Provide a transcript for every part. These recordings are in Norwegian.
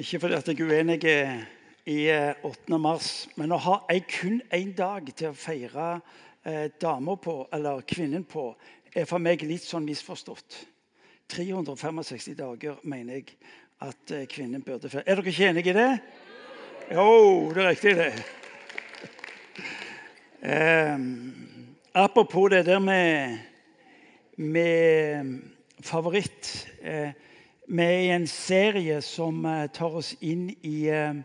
Ikke fordi jeg er uenig i eh, 8. mars, men å ha kun én dag til å feire eh, dama på, eller kvinnen på, er for meg litt sånn misforstått. 365 dager mener jeg at eh, kvinnen burde feire. Er dere ikke enige i det? Jo, det er riktig, det. Eh, apropos det der med, med favoritt. Eh, vi er i en serie som eh, tar oss inn i eh,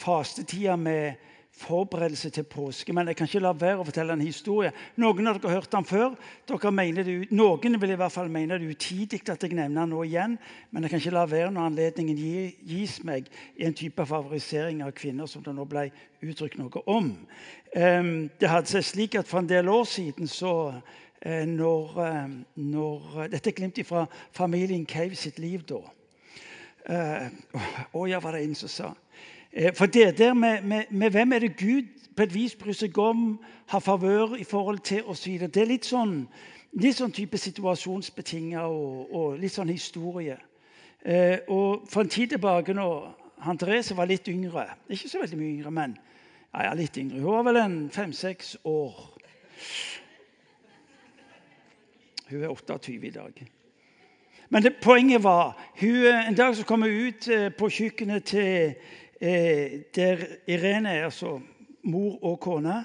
fastetida med forberedelse til påske. Men jeg kan ikke la være å fortelle en historie. Noen av dere har hørt den før. Det, noen vil i hvert fall mene det er utidig at jeg nevner den nå igjen. Men jeg kan ikke la være når anledningen gis meg i en type favorisering av kvinner som det nå ble uttrykt noe om. Ehm, det hadde seg slik at For en del år siden så når, eh, når, eh, Dette er glimt fra familien Cave sitt liv da. Å ja, var det en som sa. For det der med, med, med, hvem er det Gud på et vis bryr seg om, har favør i forhold til osv. Det er litt sånn, litt sånn type situasjonsbetinga og, og, litt sånn historie. Eh, og For en tid tilbake, når han Therese var litt yngre Ikke så veldig mye yngre, men ja, ja, litt yngre. Hun var vel en fem-seks år. Hun er 28 i dag. Men det, poenget var hun, En dag så kom hun ut eh, på kjøkkenet til eh, der Irene er, altså mor og kone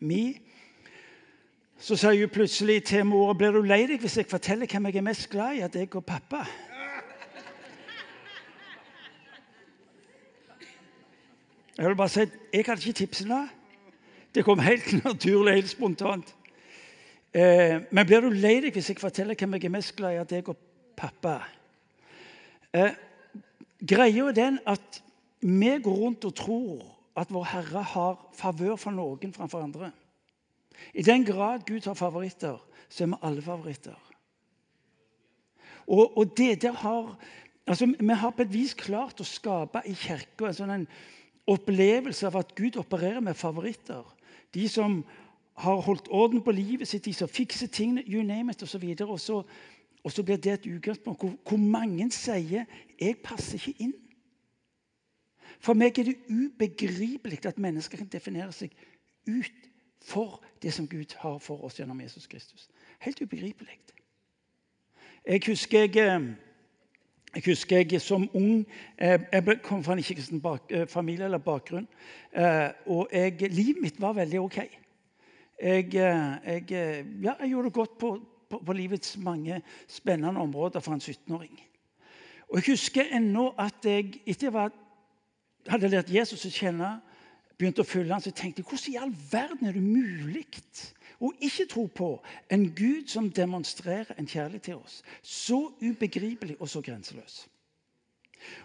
mi. Så sa hun plutselig til mor blir du lei deg hvis jeg forteller hvem jeg er mest glad i, at jeg og pappa. Jeg vil bare si, jeg hadde ikke tipsene. Det kom helt naturlig, helt spontant. Eh, men blir du lei deg hvis jeg forteller hvem jeg er mest glad i av deg og pappa? Eh, greia er den at vi går rundt og tror at vår Herre har favør for noen framfor andre. I den grad Gud har favoritter, så er vi alle favoritter. Og, og det der har altså, Vi har på et vis klart å skape i kirka en sånn opplevelse av at Gud opererer med favoritter. De som har holdt orden på livet sitt, de som fikser tingene, you name it, osv. Og, så, og så blir det et utgangspunkt hvor, hvor mange sier 'jeg passer ikke inn'. For meg er det ubegripelig at mennesker kan definere seg ut for det som Gud har for oss gjennom Jesus Kristus. Helt ubegripelig. Jeg husker jeg, eh, jeg husker jeg som ung eh, Jeg kom fra en ikke-kristen eh, familie eller bakgrunn. Og jeg, livet mitt var veldig OK. Jeg, eh, jeg, eh, ja, jeg gjorde det godt på, på, på, livets mange spennende områder for en 17-åring. Og Jeg husker ennå at jeg etter jeg hadde lært Jesus å kjenne, begynte å følge han, så jeg tenkte hvordan i all verden er det mulig å ikke tro på en Gud som demonstrerer en kjærlighet til oss? Så ubegripelig og så grenseløs.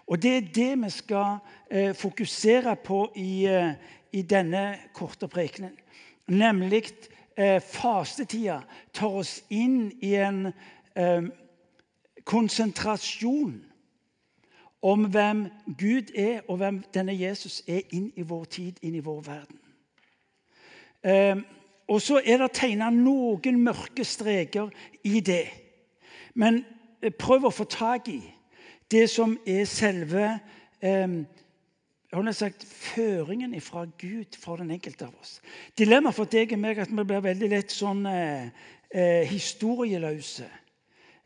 Og Det er det vi skal eh, fokusere på i, eh, i denne korte prekenen nemlig eh, fastetida, tar oss inn i en eh, konsentrasjon om hvem Gud er, og hvem denne Jesus er inn i vår tid, inn i vår verden. Eh, og så er det tegna noen mørke streker i det. Men eh, prøv å få tak i det som er selve eh, har sagt føringen fra Gud for den enkelte av oss. Dilemmaet for deg og meg er at vi blir veldig lett sånn eh, eh, historieløse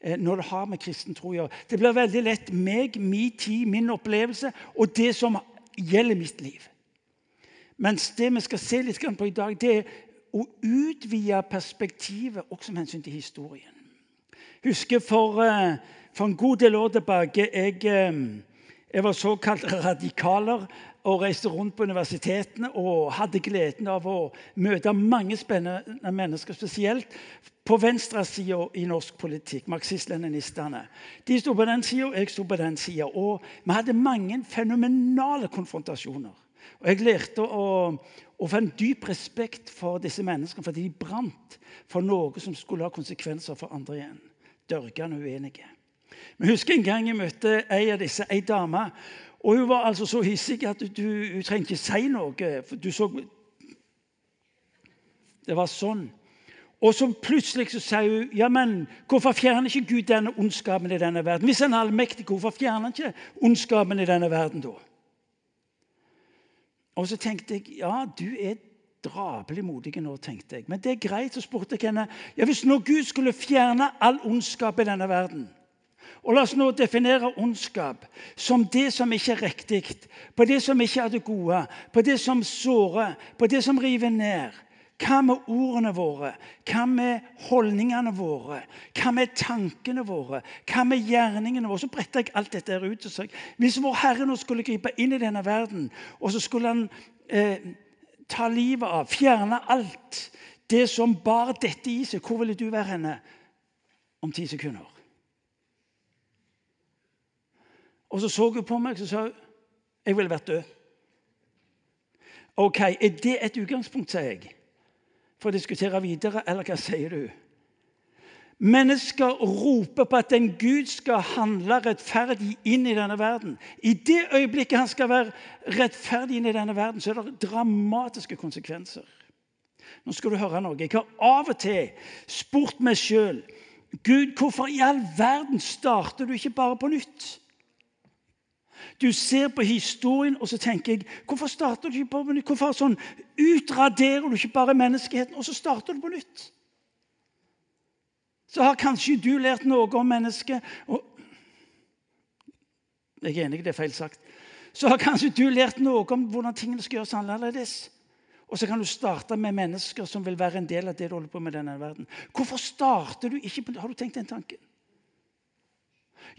eh, når det har med kristen tro å gjøre. Det blir veldig lett meg, min tid, min opplevelse og det som gjelder mitt liv. Mens det vi skal se litt på i dag, det er å utvide perspektivet også med hensyn til historien. Jeg husker for, eh, for en god del år tilbake jeg eh, jeg var såkalt radikaler og reiste rundt på universitetene og hadde gleden av å møte mange spennende mennesker, spesielt på venstresida i norsk politikk, marxist-leninistene. De sto på den sida, jeg sto på den sida. Og vi hadde mange fenomenale konfrontasjoner. Og Jeg lærte å, å få en dyp respekt for disse menneskene fordi de brant for noe som skulle ha konsekvenser for andre igjen. Dørgende uenige. Men husker en gang jeg møtte ei av disse, ei dame. Og hun var altså så hissig at du, hun trengte ikke si noe. for du så... Det var sånn. Og så plutselig så sier hun ja, men hvorfor fjerner ikke Gud denne ondskapen i denne verden? Hvis han er allmektig, hvorfor fjerner han ikke ondskapen i denne verden da? Og så tenkte jeg ja, du er drapelig modig nå, tenkte jeg. Men det er greit. Så spurte jeg henne ja, hvis nå Gud skulle fjerne all ondskap i denne verden og La oss nå definere ondskap som det som ikke er riktig, på det som ikke er det gode, på det som sårer, på det som river ned. Hva med ordene våre? Hva med holdningene våre? Hva med tankene våre? Hva med gjerningene våre? Så bretter jeg alt dette ut. og Hvis vår Herre nå skulle gripe inn i denne verden, og så skulle han eh, ta livet av, fjerne alt det som bar dette i seg, hvor ville du være henne om ti sekunder? Og så så hun på meg og sa jeg ville vært død. OK, er det et utgangspunkt, sier jeg, for å diskutere videre, eller hva sier du? Mennesker roper på at en Gud skal handle rettferdig inn i denne verden. I det øyeblikket han skal være rettferdig inn i denne verden, så er det dramatiske konsekvenser. Nå skal du høre noe. Jeg har av og til spurt meg sjøl Gud, hvorfor i all verden starter du ikke bare på nytt? Du ser på historien og så tenker jeg, hvorfor starter du ikke på nytt? Hvorfor sånn, utraderer du ikke bare menneskeheten, og så starter du på nytt? Så har kanskje du lært noe om mennesket og Jeg er enig, det er feil sagt. Så har kanskje du lært noe om hvordan tingene skal gjøres annerledes. Og så kan du starte med mennesker som vil være en del av det du holder på med i denne verden. Hvorfor starter du ikke på Har du tenkt den tanken?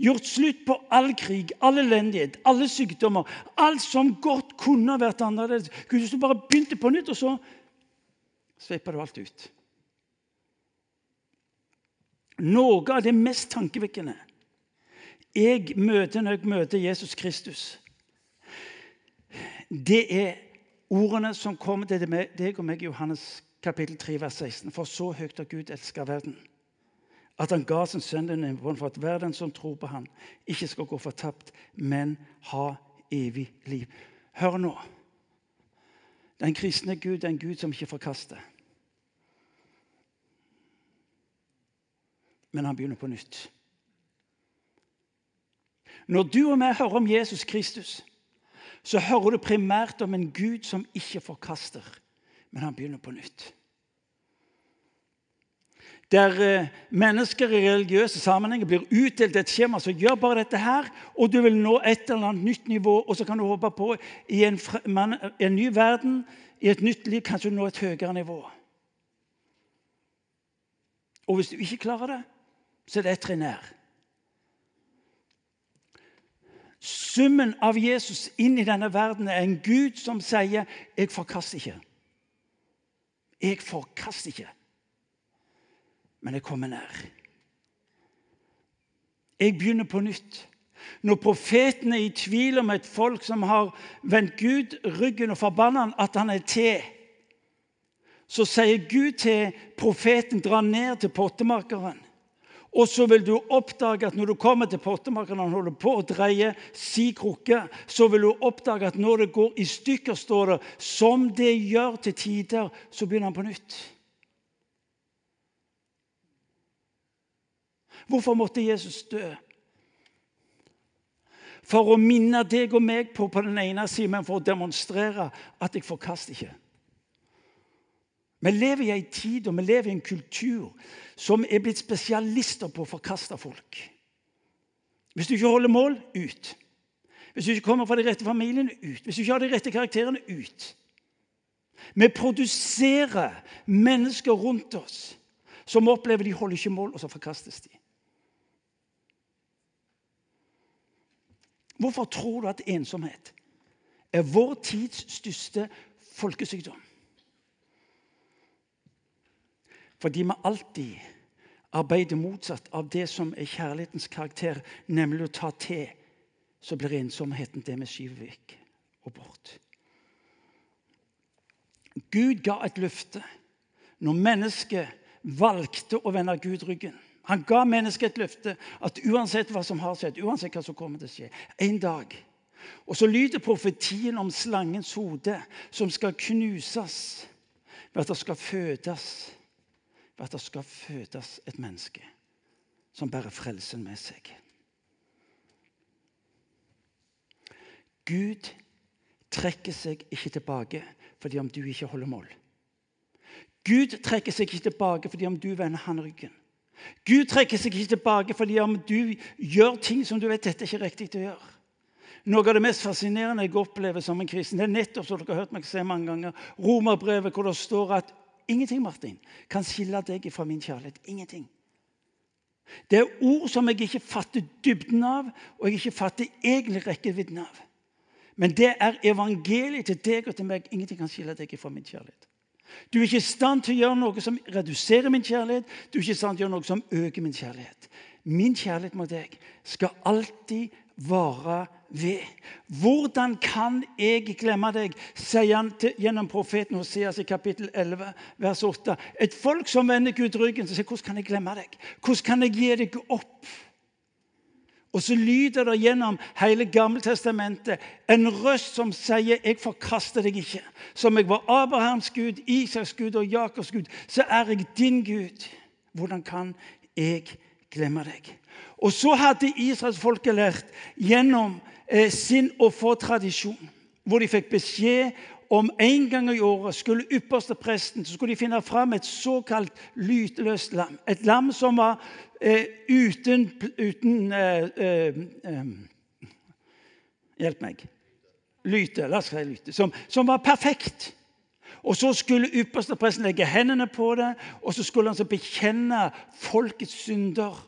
Gjort slutt på all krig, all elendighet, alle sykdommer. Alt som godt kunne vært annerledes. Gud, hvis du bare begynte på nytt, og så sveipa du alt ut. Noe av det mest tankevekkende jeg møter når jeg møter Jesus Kristus, det er ordene som kommer til deg og meg i Johannes kapittel 3, vers 16. For så høyt har Gud elska verden at han ga sin sønn den innbånd for at hver den som tror på ham, ikke skal gå fortapt, men ha evig liv. Hør nå. Den kristne Gud er en Gud som ikke forkaster. Men han begynner på nytt. Når du og jeg hører om Jesus Kristus, så hører du primært om en Gud som ikke forkaster, men han begynner på nytt der eh, mennesker i religiøse sammenhenger blir utdelt et skjema. Så gjør bare dette her, og du vil nå et eller annet nytt nivå. Og så kan du håpe på i en, en ny verden, i et nytt liv, kanskje nå et høyere nivå. Og hvis du ikke klarer det, så er det et trinn nær. Summen av Jesus inn i denne verden er en Gud som sier 'Jeg forkaster ikke'. Jeg forkaster ikke men jeg kommer nær. Jeg begynner på nytt. Når profeten er i tvil om et folk som har vendt Gud ryggen og forbanna at han er til, så sier Gud til profeten dra ned til pottemakeren. Og så vil du oppdage at når du kommer til pottemakeren og han holder på å dreie si krukke, så vil du oppdage at når det går i stykker, står det, som det gjør til tider, så begynner han på nytt. Hvorfor måtte Jesus dø? For å minne deg og meg på på den ene siden, men for å demonstrere at jeg forkaster ikke. Vi lever i en tid og vi lever i en kultur som er blitt spesialister på å forkaste folk. Hvis du ikke holder mål ut. Hvis du ikke kommer fra de rette familiene ut. Hvis du ikke har de rette karakterene ut. Vi produserer mennesker rundt oss som opplever de holder ikke mål, og så forkastes de. Hvorfor tror du at ensomhet er vår tids største folkesykdom? Fordi vi alltid arbeider motsatt av det som er kjærlighetens karakter, nemlig å ta til. Så blir ensomheten det vi skyver vekk og bort. Gud ga et løfte når mennesket valgte å vende Gud ryggen. Han ga mennesket et løfte at uansett hva som har skjedd, uansett hva som kommer til å skje, en dag Og så lyder profetien om slangens hode, som skal knuses ved at det skal fødes ved at det skal fødes et menneske som bærer frelsen med seg. Gud trekker seg ikke tilbake fordi om du ikke holder mål. Gud trekker seg ikke tilbake fordi om du vender han ryggen. Gud trekker seg ikke tilbake fordi om du gjør ting som du vet dette er ikke riktig å gjøre. Noe av det mest fascinerende jeg opplever som en kristen, det er nettopp som dere har hørt meg si mange ganger, romerbrevet, hvor det står at ingenting Martin, kan skille deg fra min kjærlighet. Ingenting. Det er ord som jeg ikke fatter dybden av, og jeg ikke fatter egentlig rekkevidden av. Men det er evangeliet til deg og til meg. Ingenting kan skille deg fra min kjærlighet. Du er ikke i stand til å gjøre noe som reduserer min kjærlighet. Du er ikke i stand til å gjøre noe som øker min kjærlighet. Min kjærlighet mot deg skal alltid vare ved. Hvordan kan jeg glemme deg, sier han til, gjennom profeten Hoseas i kapittel 11, vers 8. Et folk som vender Gud ryggen, sier hvordan kan jeg glemme deg? Hvordan kan jeg gi deg opp? Og så lyder det gjennom hele Gammeltestamentet en røst som sier 'Jeg forkaster deg ikke'. Som jeg var Abrahams Gud, Isaks Gud og Jakobs Gud, så er jeg din Gud. Hvordan kan jeg glemme deg? Og så hadde israelsfolket lært gjennom eh, sin tradisjon, hvor de fikk beskjed om en gang i året skulle ypperste presten så skulle de finne fram et såkalt lyteløst lam. Et lam som var eh, uten, uten eh, eh, eh Hjelp meg. Lyte. La oss si lyte. Som, som, var perfekt. Og Så skulle ypperste presten legge hendene på det, og så skulle han så bekjenne folkets synder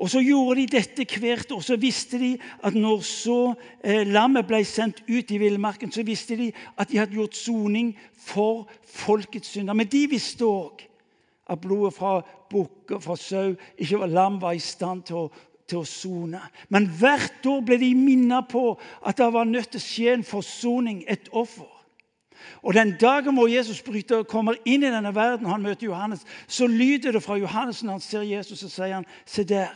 og Så gjorde de dette hvert år. Så visste de at når så eh, lammet ble sendt ut i villmarken, så visste de at de hadde gjort soning for folkets synder. Men de visste òg at blodet fra bukk og fra sau ikke var lam var i stand til å til å sone. Men hvert år ble de minnet på at det var nødt til å skje en forsoning, et offer. Og Den dagen hvor Jesus bryter, og kommer inn i denne verden han møter Johannes, så lyder det fra Johannes når han ser Jesus, og sier han, se der.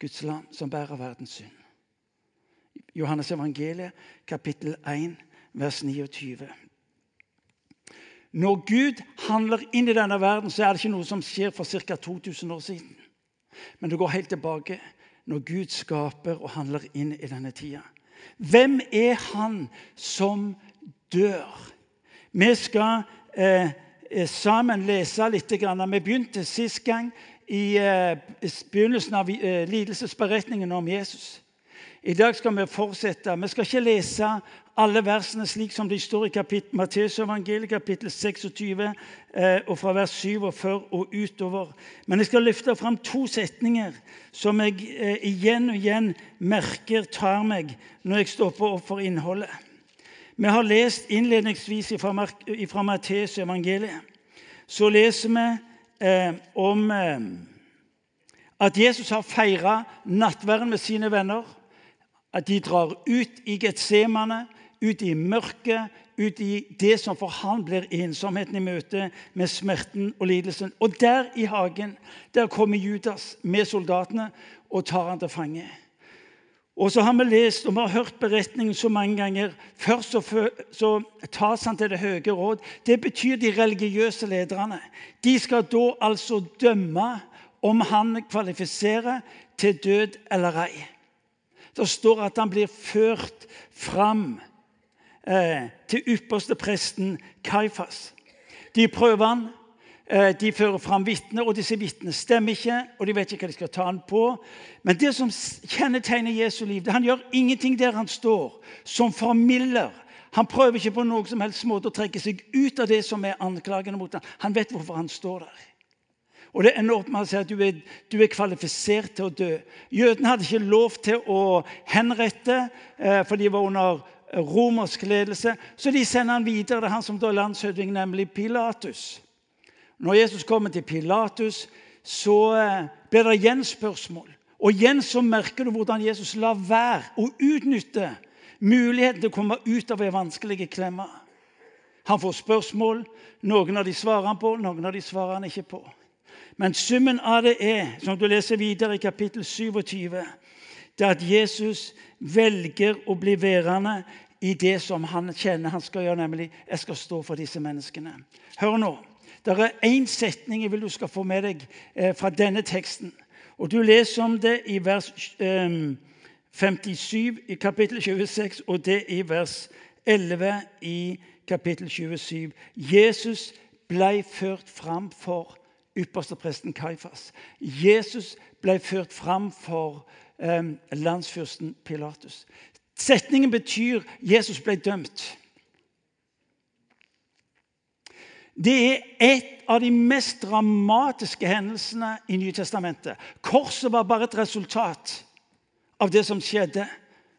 Guds land som bærer verdens synd. Johannes evangeliet, kapittel 1, vers 29. Når Gud handler inn i denne verden, så er det ikke noe som skjer for ca. 2000 år siden. Men det går helt tilbake når Gud skaper og handler inn i denne tida. Hvem er han som dør? Vi skal eh, sammen lese litt. Vi begynte sist gang i eh, begynnelsen av eh, lidelsesberetningen om Jesus. I dag skal vi fortsette. Vi skal ikke lese alle versene slik som de står i Matteus evangeliet, kapittel 26, eh, og fra vers 47 og utover. Men jeg skal løfte fram to setninger som jeg igjen og igjen merker tar meg når jeg stopper opp for innholdet. Vi har lest innledningsvis fra Matteus evangeliet. Så leser vi eh, om eh, at Jesus har feira nattverden med sine venner. At de drar ut i Getsemane, ut i mørket, ut i det som for han blir ensomheten i møte med smerten og lidelsen. Og der i hagen der kommer Judas med soldatene og tar han til fange. Og så har vi lest og vi har hørt beretningen så mange ganger. Først så, så tas han til Det høye råd. Det betyr de religiøse lederne. De skal da altså dømme om han kvalifiserer til død eller ei. Det står at han blir ført fram eh, til ypperste presten Kaifas. De prøver han. Eh, de fører fram vitner, og disse vitnene stemmer ikke. og de vet ikke hva de skal ta han på. Men det som kjennetegner Jesu liv, det han gjør ingenting der han står, som formilder. Han prøver ikke på noen som helst måte å trekke seg ut av det som er anklagene mot ham. Han vet hvorfor han står der. Og det ender opp med å si at du er, du er kvalifisert til å dø. Jødene hadde ikke lov til å henrette, eh, for de var under romersk ledelse. Så de sender han videre til han som da er landshøvding, nemlig Pilatus. Når Jesus kommer til Pilatus, så eh, blir det igjen spørsmål. Og igjen så merker du hvordan Jesus lar være å utnytte muligheten til å komme ut av ei vanskelig klemme. Han får spørsmål. Noen av de svarer han på, noen av de svarer han ikke på. Men summen av det er, som du leser videre i kapittel 27, det er at Jesus velger å bli værende i det som han kjenner han skal gjøre, nemlig jeg skal stå for disse menneskene. Hør nå. Det er én setning jeg vil du skal få med deg eh, fra denne teksten. Og Du leser om det i vers eh, 57 i kapittel 26, og det i vers 11 i kapittel 27. Jesus ble ført fram for ypperstepresten Kaifas. Jesus ble ført fram for eh, landsfyrsten Pilatus. Setningen betyr Jesus ble dømt. Det er et av de mest dramatiske hendelsene i Nytestamentet. Korset var bare et resultat av det som skjedde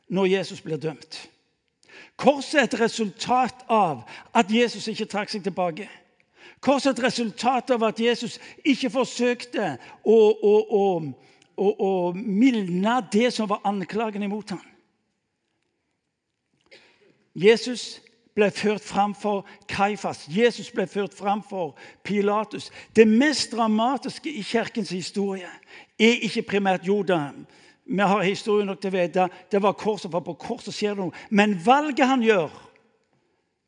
når Jesus ble dømt. Korset er et resultat av at Jesus ikke trakk seg tilbake. Korset er et resultat av at Jesus ikke forsøkte å, å, å, å mildne det som var anklagen imot ham. Jesus ble ført fram for Kaifas. Jesus ble ført fram for Pilatus. Det mest dramatiske i kirkens historie er ikke primært Jordan. Vi har historie nok til å vite det var korset, på korset skjer det noe. Men valget han gjør,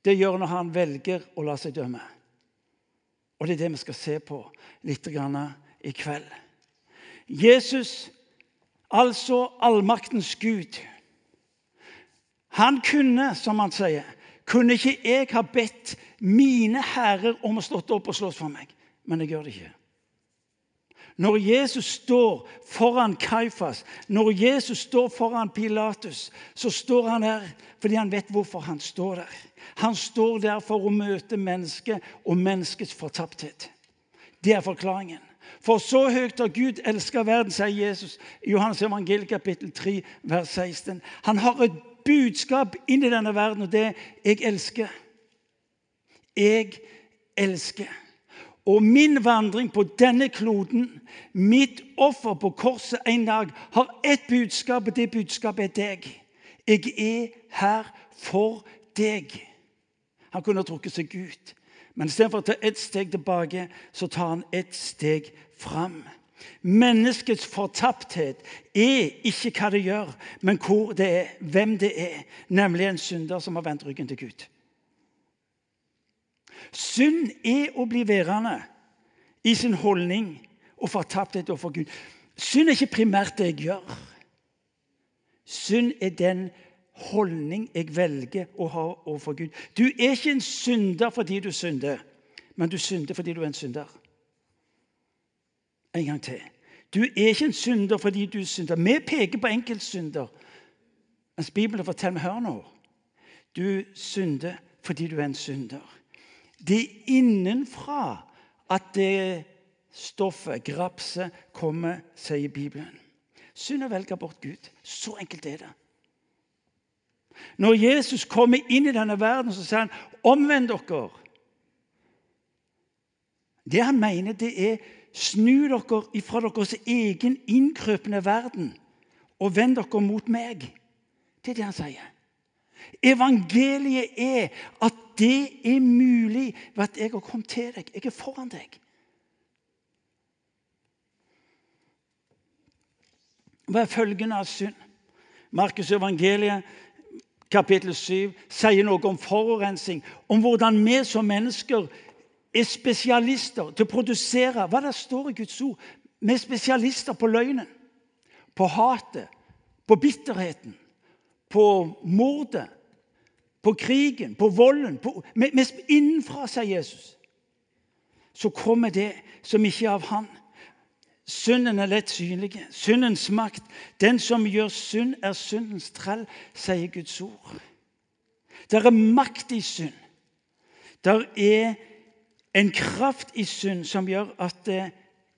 det gjør når han velger å la seg dømme. Og det er det vi skal se på litt i kveld. Jesus, altså allmaktens Gud, han kunne, som han sier, kunne ikke jeg ha bedt mine herrer om å stått opp og slåss for meg? Men jeg gjør det ikke. Når Jesus står foran Kaifas, når Jesus står foran Pilatus, så står han der fordi han vet hvorfor han står der. Han står der for å møte mennesket og menneskets fortapthet. Det er forklaringen. For så høyt har Gud elska verden, sier Jesus i Johannes evangeliet kapittel 3, vers 16. Han har et budskap inn i denne verden, og det jeg elsker. Jeg elsker. Og min vandring på denne kloden, mitt offer på korset en dag, har ett budskap, og det budskapet er deg. Jeg er her for deg. Han kunne ha trukket seg ut, men istedenfor å ta ett steg tilbake, så tar han ett steg fram. Menneskets fortapthet er ikke hva det gjør, men det er, hvem det er, nemlig en synder som har vendt ryggen til Gud. Synd er å bli værende i sin holdning og fortapthet overfor Gud. Synd er ikke primært det jeg gjør. Synd er den holdning jeg velger å ha overfor Gud. Du er ikke en synder fordi du synder, men du synder fordi du er en synder. En gang til. Du er ikke en synder fordi du synder. Vi peker på enkeltsynder. Mens Bibelen forteller meg hør nå. Du synder fordi du er en synder. Det er innenfra at det stoffet, grapset, kommer, sier Bibelen. Synd å velge bort Gud. Så enkelt er det. Når Jesus kommer inn i denne verden, så sier han 'omvend dere'. Det han mener, det er Snu dere ifra deres egen innkrøpende verden og vend dere mot meg. Det er det han sier. Evangeliet er at det er mulig ved at jeg har kommet til deg. Jeg er foran deg. Hva er følgende av synd? Markus evangeliet kapittel 7 sier noe om forurensning, om hvordan vi som mennesker er spesialister til å produsere hva det står i Guds ord. Vi er spesialister på løgnen, på hatet, på bitterheten, på mordet, på krigen, på volden. På, vi, vi, innenfra, sier Jesus, så kommer det som ikke er av Han. Synden er lett synlig. Syndens makt. Den som gjør synd, er syndens trell, sier Guds ord. Det er makt i synd. Der er en kraft i synd som gjør at eh,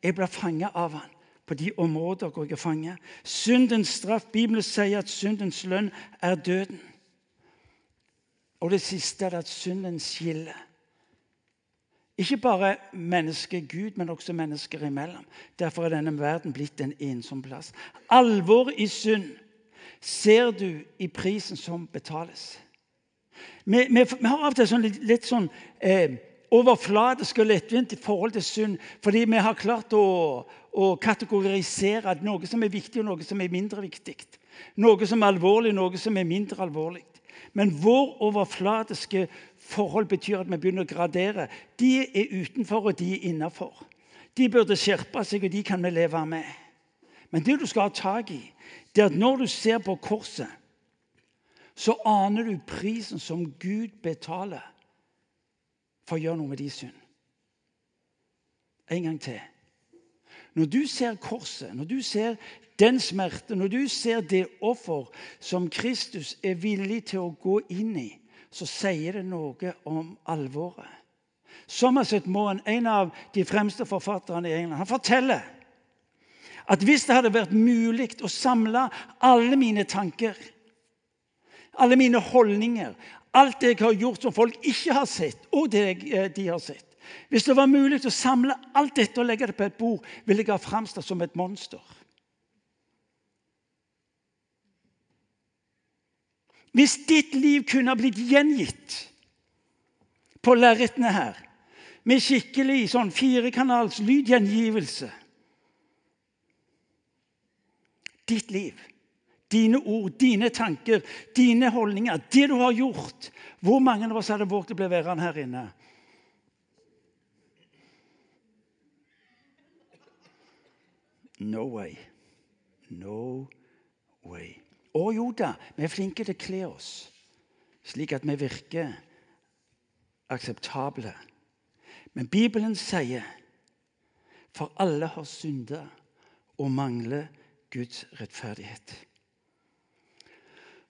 jeg blir fanget av han på de områder hvor jeg er fanget. Syndens straff. Bibelen sier at syndens lønn er døden. Og det siste er at synden skiller. Ikke bare mennesket Gud, men også mennesker imellom. Derfor er denne verden blitt en ensom plass. Alvoret i synd ser du i prisen som betales. Vi, vi, vi har av og til sånn litt, litt sånn eh, overfladisk og lettvint i forhold til synd fordi vi har klart å, å, kategorisere noe som er viktig, og noe som er mindre viktig. Noe som er alvorlig, noe som er mindre alvorlig. Men vår overfladiske forhold betyr at vi begynner å gradere. De er utenfor, og de er innafor. De burde skjerpe seg, og de kan vi leve med. Men det du skal ha tak i, det er at når du ser på korset, så aner du prisen som Gud betaler for å gjøre noe med din synd. En gang til. Når du ser korset, når du ser den smerte, når du ser det offer som Kristus er villig til å gå inn i, så sier det noe om alvoret. Somerset Moen, en av de fremste forfatterne i England, han forteller at hvis det hadde vært mulig å samle alle mine tanker, alle mine holdninger, alt det jeg har gjort som folk ikke har sett, og det eh, de har sett Hvis det var mulig å samle alt dette og legge det på et bord, ville jeg ha framstått som et monster. Hvis ditt liv kunne ha blitt gjengitt på lerretene her med skikkelig sånn firekanals lydgjengivelse Ditt liv, dine ord, dine tanker, dine holdninger, det du har gjort Hvor mange av oss hadde våget å bli værende her inne? No way. No way. Å jo da, vi er flinke til å kle oss slik at vi virker akseptable. Men Bibelen sier for alle har synda og mangler Guds rettferdighet.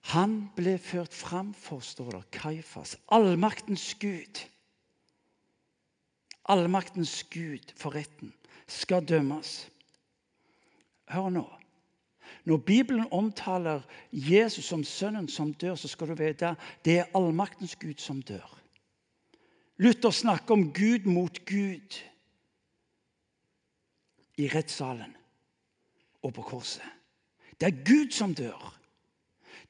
Han ble ført fram for, står Kaifas, allmaktens Gud. Allmaktens Gud for retten skal dømmes. Hør nå. Når Bibelen omtaler Jesus som sønnen som dør, så skal du vite det er allmaktens Gud som dør. Luther snakker om Gud mot Gud i rettssalen og på korset. Det er Gud som dør.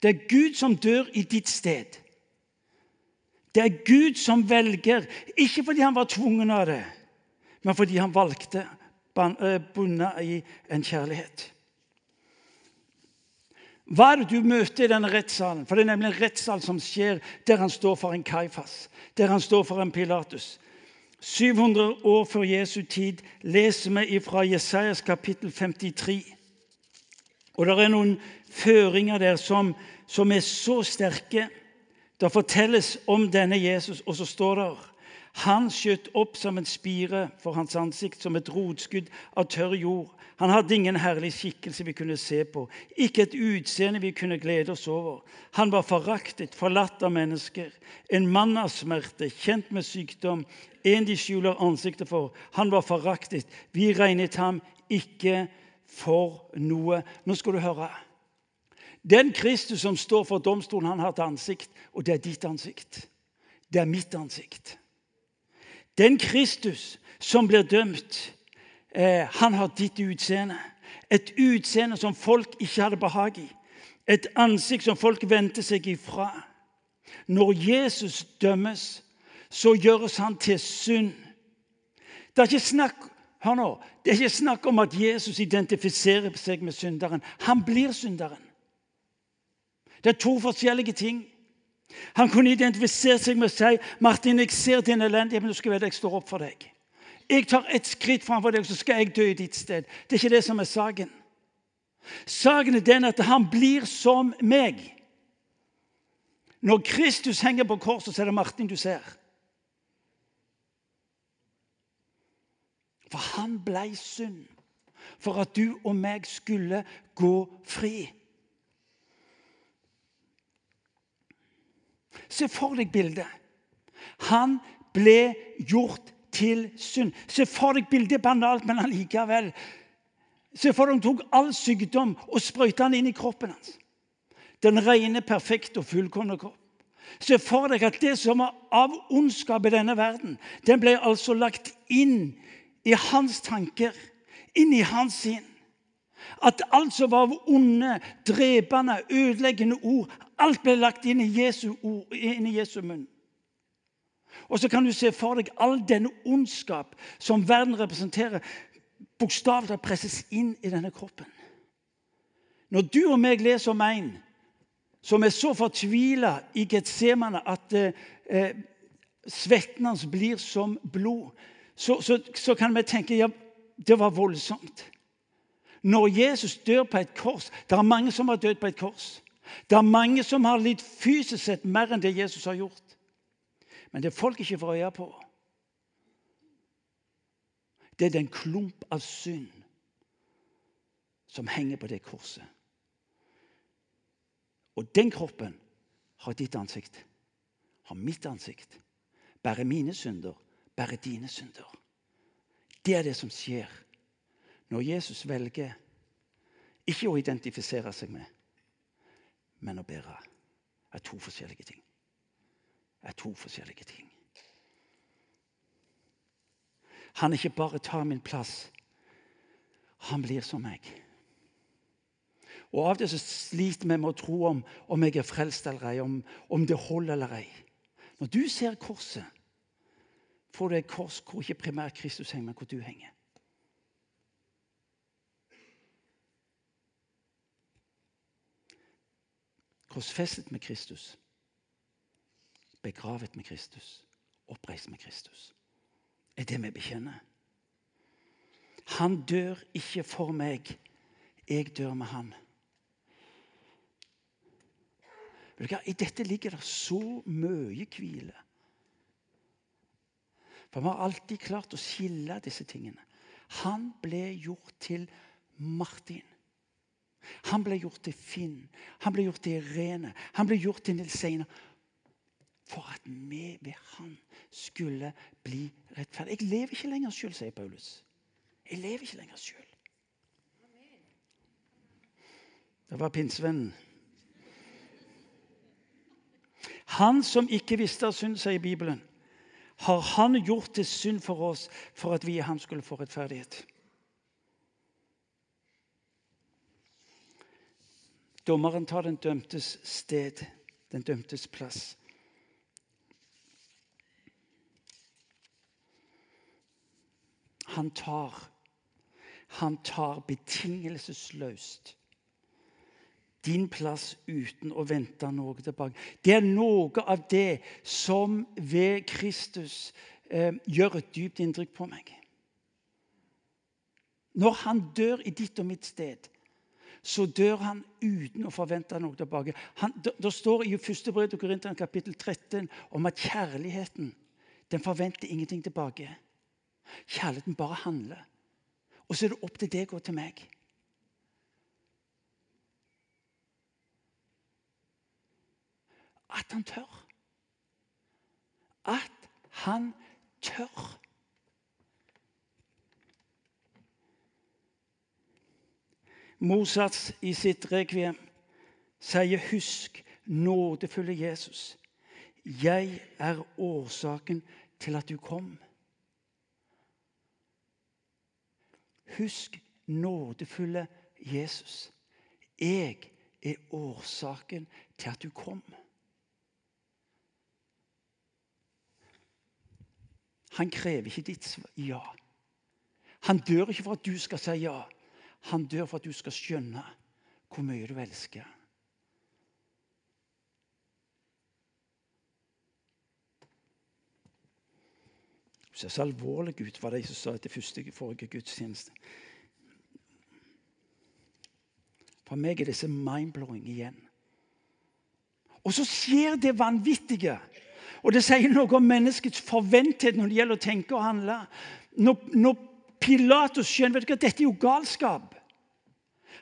Det er Gud som dør i ditt sted. Det er Gud som velger, ikke fordi han var tvungen av det, men fordi han valgte, eh, bundet i en kjærlighet. Hva er det du møter i denne rettssalen? For Det er nemlig en rettssal som skjer der han står for en Kaifas, der han står for en Pilatus. 700 år før Jesu tid leser vi fra Jesajas kapittel 53. Og Det er noen føringer der som, som er så sterke. Det fortelles om denne Jesus, og så står det han skjøt opp som en spire for hans ansikt, som et rotskudd av tørr jord. Han hadde ingen herlig skikkelse vi kunne se på, ikke et utseende vi kunne glede oss over. Han var foraktet, forlatt av mennesker, en mann av smerte, kjent med sykdom, en de skjuler ansiktet for. Han var foraktet. Vi regnet ham ikke for noe. Nå skal du høre. Den Kristus som står for domstolen, han har et ansikt, og det er ditt ansikt. Det er mitt ansikt. Den Kristus som blir dømt, eh, han har ditt utseende. Et utseende som folk ikke hadde behag i. Et ansikt som folk vendte seg ifra. Når Jesus dømmes, så gjøres han til synd. Det er ikke snakk, hør nå, det er ikke snakk om at Jesus identifiserer seg med synderen. Han blir synderen. Det er to forskjellige ting. Han kunne identifisere seg med å si Martin, jeg ser din elendighet, men du skal vite jeg står opp for deg. Jeg tar et skritt framfor deg, så skal jeg dø i ditt sted. Det er ikke det som er saken. Saken er den at han blir som meg. Når Kristus henger på korset, så er det Martin du ser. For han blei synd for at du og meg skulle gå fri. Se for deg bildet. Han ble gjort til synd. Se for deg bildet banalt, men allikevel. Se for deg han tok all sykdom og sprøyta den inn i kroppen hans. Den rene, perfekte og fullkomne kropp. Se for deg at det som var av ondskap i denne verden, den ble altså lagt inn i hans tanker, inn i hans sinn. At alt som var av onde, drepende, ødeleggende ord, Alt ble lagt inn i Jesu, ord, inn i Jesu munn. Og så kan du se for deg all denne ondskap som verden representerer, bokstavelig presses inn i denne kroppen. Når du og meg leser om en som er så fortvila i Getsemane at eh, eh, svetten hans blir som blod, så, så, så kan vi tenke ja, det var voldsomt. Når Jesus dør på et kors Det er mange som har dødd på et kors. Det er mange som har litt fysisk sett mer enn det Jesus har gjort. Men det folk ikke får øye på, det er den klump av synd som henger på det korset. Og den kroppen har ditt ansikt, har mitt ansikt. Bærer mine synder, bærer dine synder. Det er det som skjer når Jesus velger ikke å identifisere seg med, men å bære. er to forskjellige ting. Det er to forskjellige ting. Han ikke bare tar min plass, han blir som meg. Og Av det så sliter vi med å tro om, om jeg er frelst eller ei, om, om det holder eller ei. Når du ser korset, får du et kors hvor ikke primært Kristus henger, men hvor du henger. Korsfestet med Kristus, begravet med Kristus, oppreist med Kristus. er det vi bekjenner. Han dør ikke for meg, jeg dør med han. I dette ligger det så mye hvile. For vi har alltid klart å skille disse tingene. Han ble gjort til Martin. Han ble gjort til Finn. Han ble gjort til Irene. Han ble gjort til Nils Einar. For at vi ved han skulle bli rettferdige. Jeg lever ikke lenger sjøl, sier Paulus. Jeg lever ikke lenger sjøl. Det var pinsevennen. Han som ikke visste av synd, sier Bibelen, har han gjort til synd for oss for at vi i ham skulle få rettferdighet. Dommeren tar den dømtes sted, den dømtes plass. Han tar, han tar betingelsesløst din plass uten å vente noe tilbake. Det er noe av det som ved Kristus eh, gjør et dypt inntrykk på meg. Når han dør i ditt og mitt sted, så dør han uten å forvente noe tilbake. Han, det, det står i første brev til Korinteren kapittel 13 om at kjærligheten den forventer ingenting tilbake. Kjærligheten bare handler. Og så er det opp til deg og til meg. At han tør. At han tør. Mozart i sitt rekviem sier 'Husk, nådefulle Jesus'. Jeg er årsaken til at du kom. Husk, nådefulle Jesus. Jeg er årsaken til at du kom. Han krever ikke ditt ja. Han dør ikke for at du skal si ja. Han dør for at du skal skjønne hvor mye du elsker. Du ser så alvorlig ut, var det jeg som sa etter første forrige gudstjeneste. For meg er disse mind-blowing igjen. Og så skjer det vanvittige. Og det sier noe om menneskets forventhet når det gjelder å tenke og handle. Når, når Pilatus skjønner vet du hva, dette er jo galskap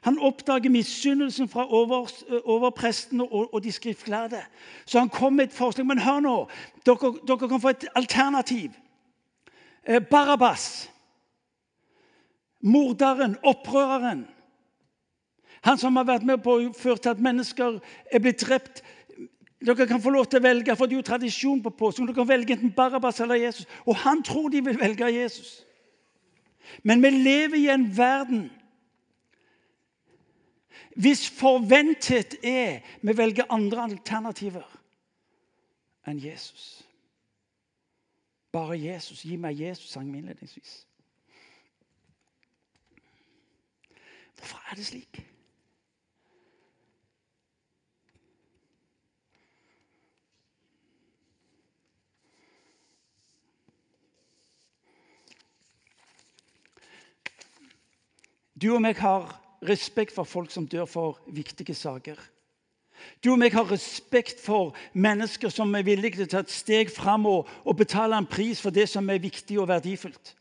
Han oppdager misunnelsen fra over, overprestene og, og, de skriftlærde. Så han kom med et forslag. Men hør nå, dere, dere kan få et alternativ. Eh, Barabas. Morderen, opprøreren. Han som har vært med på å føre til at mennesker er blitt drept dere kan få lov til å velge, for det er jo tradisjon på påsken. Dere kan velge enten Barabas eller Jesus. Og han tror de vil velge Jesus. Men vi lever i en verden hvis forventhet er vi velger andre alternativer enn Jesus. Bare Jesus. Gi meg Jesus, sang vi innledningsvis. Hvorfor er det slik? Du og meg har respekt for folk som dør for viktige saker. Du og meg har respekt for mennesker som er villige til å ta et steg fram og, og betale en pris for det som er viktig og verdifullt.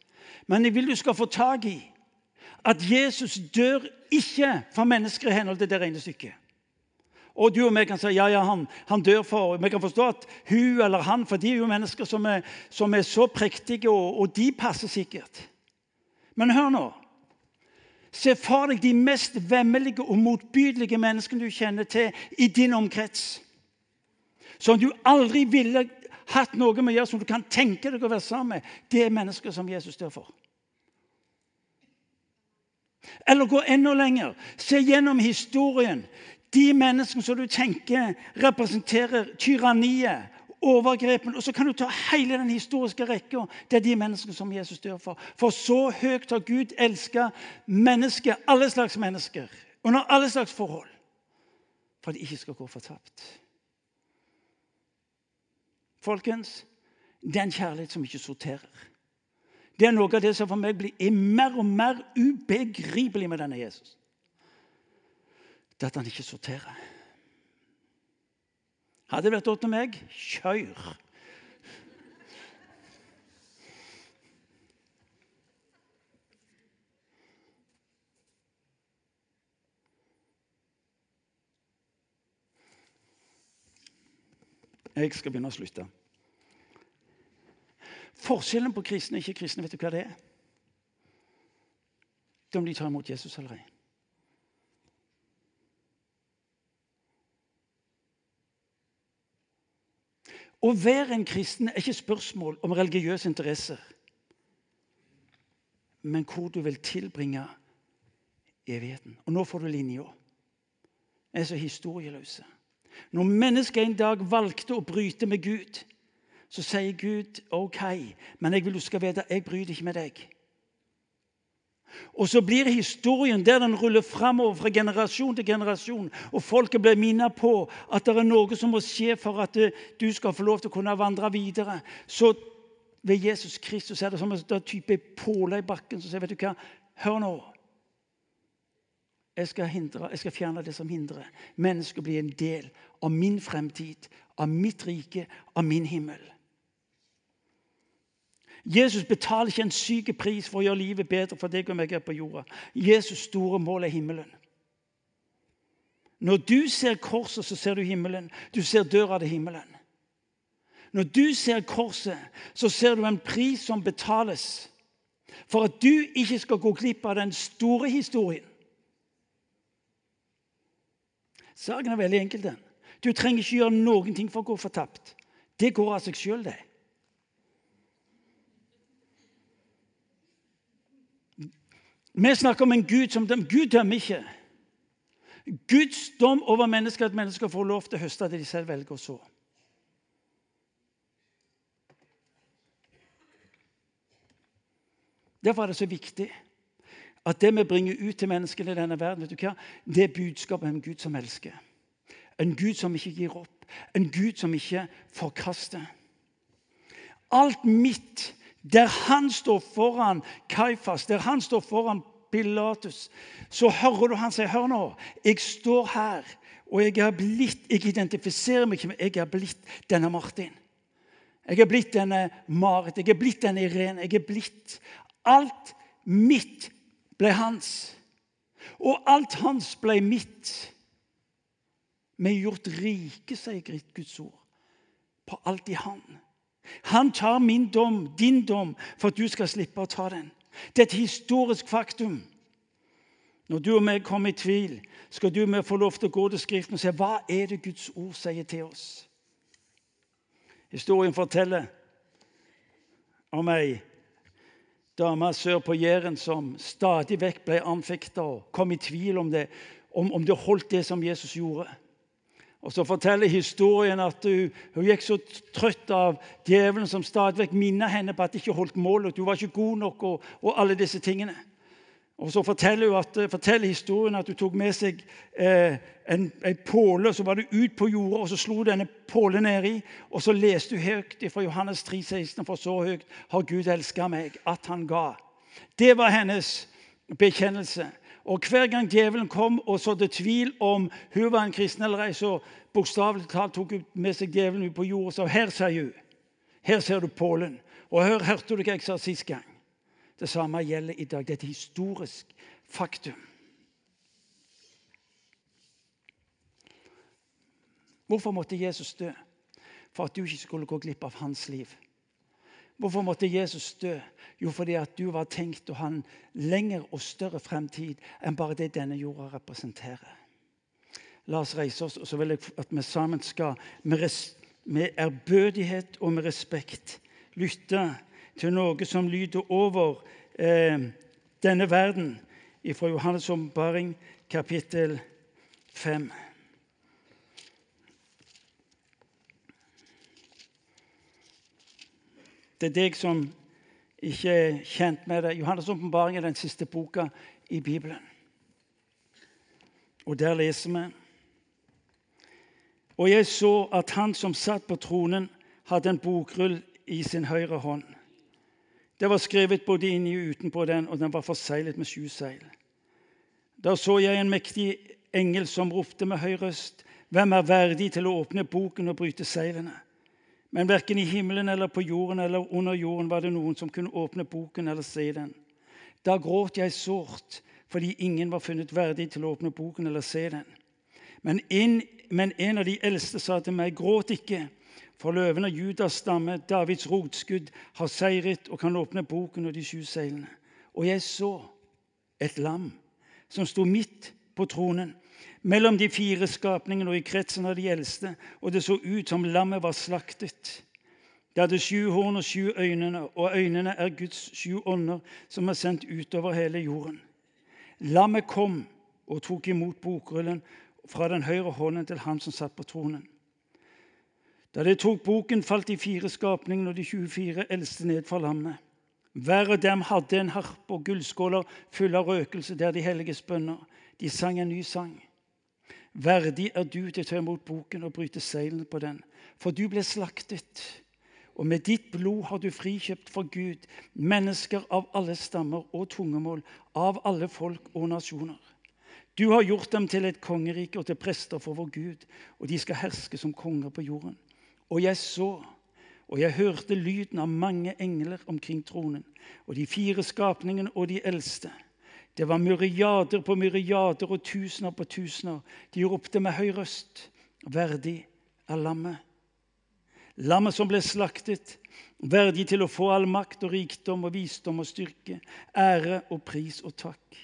Men jeg vil du skal få tak i at Jesus dør ikke for mennesker i henhold til det regnestykket. Og du og meg kan si ja, ja, han, han dør for Vi kan forstå at hun eller han For de er jo mennesker som er, som er så prektige, og, og de passer sikkert. Men hør nå. Se for deg de mest vemmelige og motbydelige menneskene du kjenner til i din omkrets. Som du aldri ville hatt noe med å gjøre, som du kan tenke deg å være sammen med. Det er mennesker som Jesus dør for. Eller gå enda lenger. Se gjennom historien. De menneskene som du tenker representerer tyranniet, overgrepene Og så kan du ta hele den historiske rekka. Er de menneskene som Jesus dør for. For så høyt har Gud elska mennesker, alle slags mennesker, under alle slags forhold, for at de ikke skal gå fortapt. Folkens, det er en kjærlighet som ikke sorterer. Det er noe av det som for meg blir mer og mer ubegripelig med denne Jesus. Det at han ikke sorterer. Hadde det vært opp til meg kjør. Jeg skal begynne å slutte. Forskjellen på kristne og ikke-kristne, vet du hva det er? Det er om de tar imot Jesus eller ei. Å være en kristen er ikke spørsmål om religiøse interesser, men hvor du vil tilbringe evigheten. Og nå får du linja. Vi er så historieløse. Når mennesket en dag valgte å bryte med Gud, så sier Gud OK, men jeg vil du skal vite jeg bryter ikke med deg. Og så blir historien der den ruller framover fra generasjon til generasjon. Og folket blir minnet på at det er noe som må skje for at eh, du skal få lov til å kunne vandre videre. Så ved Jesus Kristus er det som en type påle i bakken som sier vet du hva, hør nå. Jeg skal, hindre, jeg skal fjerne det som hindrer mennesket å bli en del av min fremtid, av mitt rike, av min himmel. Jesus betaler ikke en syk pris for å gjøre livet bedre for deg og meg her på jorda. Jesus' store mål er himmelen. Når du ser korset, så ser du himmelen. Du ser døra til himmelen. Når du ser korset, så ser du en pris som betales for at du ikke skal gå glipp av den store historien. Saken er veldig enkel. Du trenger ikke gjøre noen ting for å gå fortapt. Det går av seg sjøl, det. Vi snakker om en Gud som dømmer. Gud dømmer ikke. Guds dom over mennesker at mennesker får lov til å høste det de selv velger å så. Derfor er det så viktig at det vi bringer ut til menneskene i denne verden, vet du hva? det er budskapet om en Gud som elsker. En Gud som ikke gir opp. En Gud som ikke forkaster. Alt mitt der han står foran Kaifas, der han står foran Pilatus, så hører du han si Hør nå, jeg står her, og jeg er blitt Jeg identifiserer meg ikke med Jeg er blitt denne Martin. Jeg er blitt denne Marit, jeg er blitt denne Irene. Jeg er blitt Alt mitt ble hans. Og alt hans ble mitt. Vi er gjort rike, sier Guds ord, på alt i Han. Han tar min dom, din dom, for at du skal slippe å ta den. Det er et historisk faktum. Når du og meg kommer i tvil, skal du og meg få lov til å gå til Skriften og se hva er det Guds ord sier til oss. Historien forteller om ei dame sør på Jæren som stadig vekk ble anfekta og kom i tvil om det, om, om det holdt, det som Jesus gjorde. Og Så forteller historien at hun, hun gikk så trøtt av djevelen som stadig minnet henne på at hun ikke holdt mål, at hun var ikke god nok og, og alle disse tingene. Og Så forteller, hun at, forteller historien at hun tok med seg eh, en, en påle, så var det ut på jorda, og så slo denne pålen nedi. Og så leste hun høyt fra Johannes 3, 16, for så høyt har Gud elska meg, at han ga. Det var hennes bekjennelse. Og hver gang djevelen kom og sådde tvil om hun var en kristen eller ei, så bokstavelig talt tok hun med seg djevelen ut på jord og sa her, ser hun. Her ser du pålen. Og hør, hørte du hva jeg sa sist gang? Det samme gjelder i dag. Det er et historisk faktum. Hvorfor måtte Jesus dø? For at du ikke skulle gå glipp av hans liv. Hvorfor måtte Jesus dø? Jo, fordi at du var tenkt å ha en lengre og større fremtid enn bare det denne jorda representerer. La oss reise oss, og så vil jeg at vi sammen skal med, med ærbødighet og med respekt lytte til noe som lyder over eh, denne verden, fra Johannes' ombaring, kapittel 5. Det er deg som ikke er kjent med det. Johannes' åpenbaring er den siste boka i Bibelen. Og der leser vi Og jeg så at han som satt på tronen, hadde en bokrull i sin høyre hånd. Det var skrevet både inni og utenpå den, og den var forseglet med sju seil. Da så jeg en mektig engel som ropte med høy røst, hvem er verdig til å åpne boken og bryte seilene? Men verken i himmelen eller på jorden eller under jorden var det noen som kunne åpne boken eller se den. Da gråt jeg sårt fordi ingen var funnet verdig til å åpne boken eller se den. Men en, men en av de eldste sa til meg, gråt ikke, for løven av Judas stamme, Davids rotskudd, har seiret og kan åpne boken og de sju seilene. Og jeg så et lam som sto midt på tronen mellom de fire skapningene og i kretsen av de eldste, og det så ut som lammet var slaktet. Det hadde sju horn og sju øyne, og øynene er Guds sju ånder som er sendt utover hele jorden. Lammet kom og tok imot bokrullen fra den høyre hånden til han som satt på tronen. Da de tok boken, falt de fire skapningene og de 24 eldste ned for lammet. Hver av dem hadde en harpe og gullskåler fulle av røkelse der de helliges bønner. De sang en ny sang. Verdig er du til å ta imot boken og bryte seilene på den, for du ble slaktet. Og med ditt blod har du frikjøpt for Gud mennesker av alle stammer og tungemål, av alle folk og nasjoner. Du har gjort dem til et kongerike og til prester for vår Gud, og de skal herske som konger på jorden. Og jeg så, og jeg hørte lyden av mange engler omkring tronen, og de fire skapningene og de eldste. Det var myriader på myriader og tusener på tusener. De ropte med høy røst, 'Verdig er lammet'. Lammet som ble slaktet, verdig til å få all makt og rikdom og visdom og styrke, ære og pris og takk.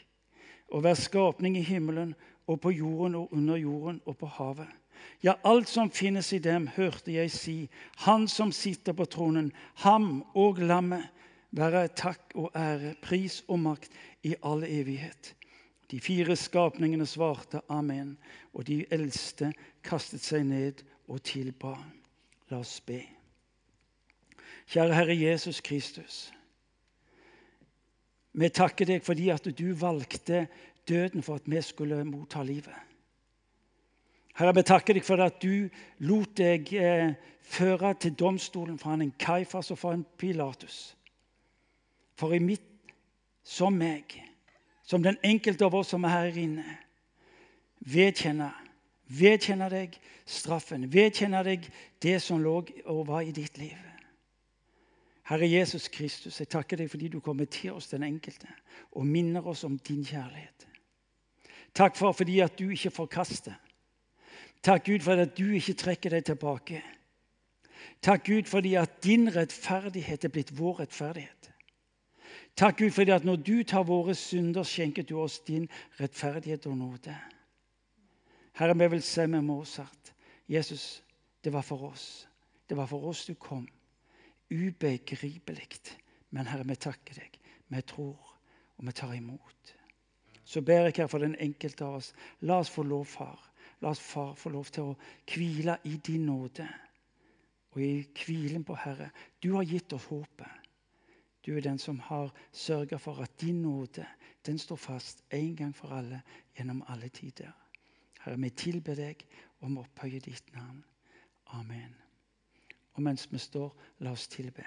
Og hver skapning i himmelen og på jorden og under jorden og på havet. Ja, alt som finnes i dem, hørte jeg si, Han som sitter på tronen, ham og lammet, være takk og ære, pris og makt i all evighet. De fire skapningene svarte amen, og de eldste kastet seg ned og tilba. La oss be. Kjære Herre Jesus Kristus. Vi takker deg fordi at du valgte døden for at vi skulle motta livet. Herre, vi takker deg for at du lot deg eh, føre til domstolen fra en Kaifas og fra en Pilatus. For i mitt som meg, som den enkelte av oss som er her inne, vedkjenner, vedkjenner deg straffen, vedkjenner deg det som lå og var i ditt liv. Herre Jesus Kristus, jeg takker deg fordi du kommer til oss, den enkelte, og minner oss om din kjærlighet. Takk for fordi at du ikke forkaster. Takk, Gud, for at du ikke trekker deg tilbake. Takk, Gud, fordi at din rettferdighet er blitt vår rettferdighet. Takk, Gud, fordi at når du tar våre synder, skjenker du oss din rettferdighet og nåde. Herre, vi vil se med Mozart. Jesus, det var for oss. Det var for oss du kom. Ubegripelig. Men Herre, vi takker deg. Vi tror, og vi tar imot. Så ber jeg her for den enkelte av oss. La oss få lov, far. La oss far få lov til å hvile i din nåde og i hvilen på Herre. Du har gitt oss håpet. Du er den som har sørga for at din nåde den står fast en gang for alle gjennom alle tider. Herre, vi tilber deg og må opphøye ditt navn. Amen. Og mens vi står, la oss tilbe.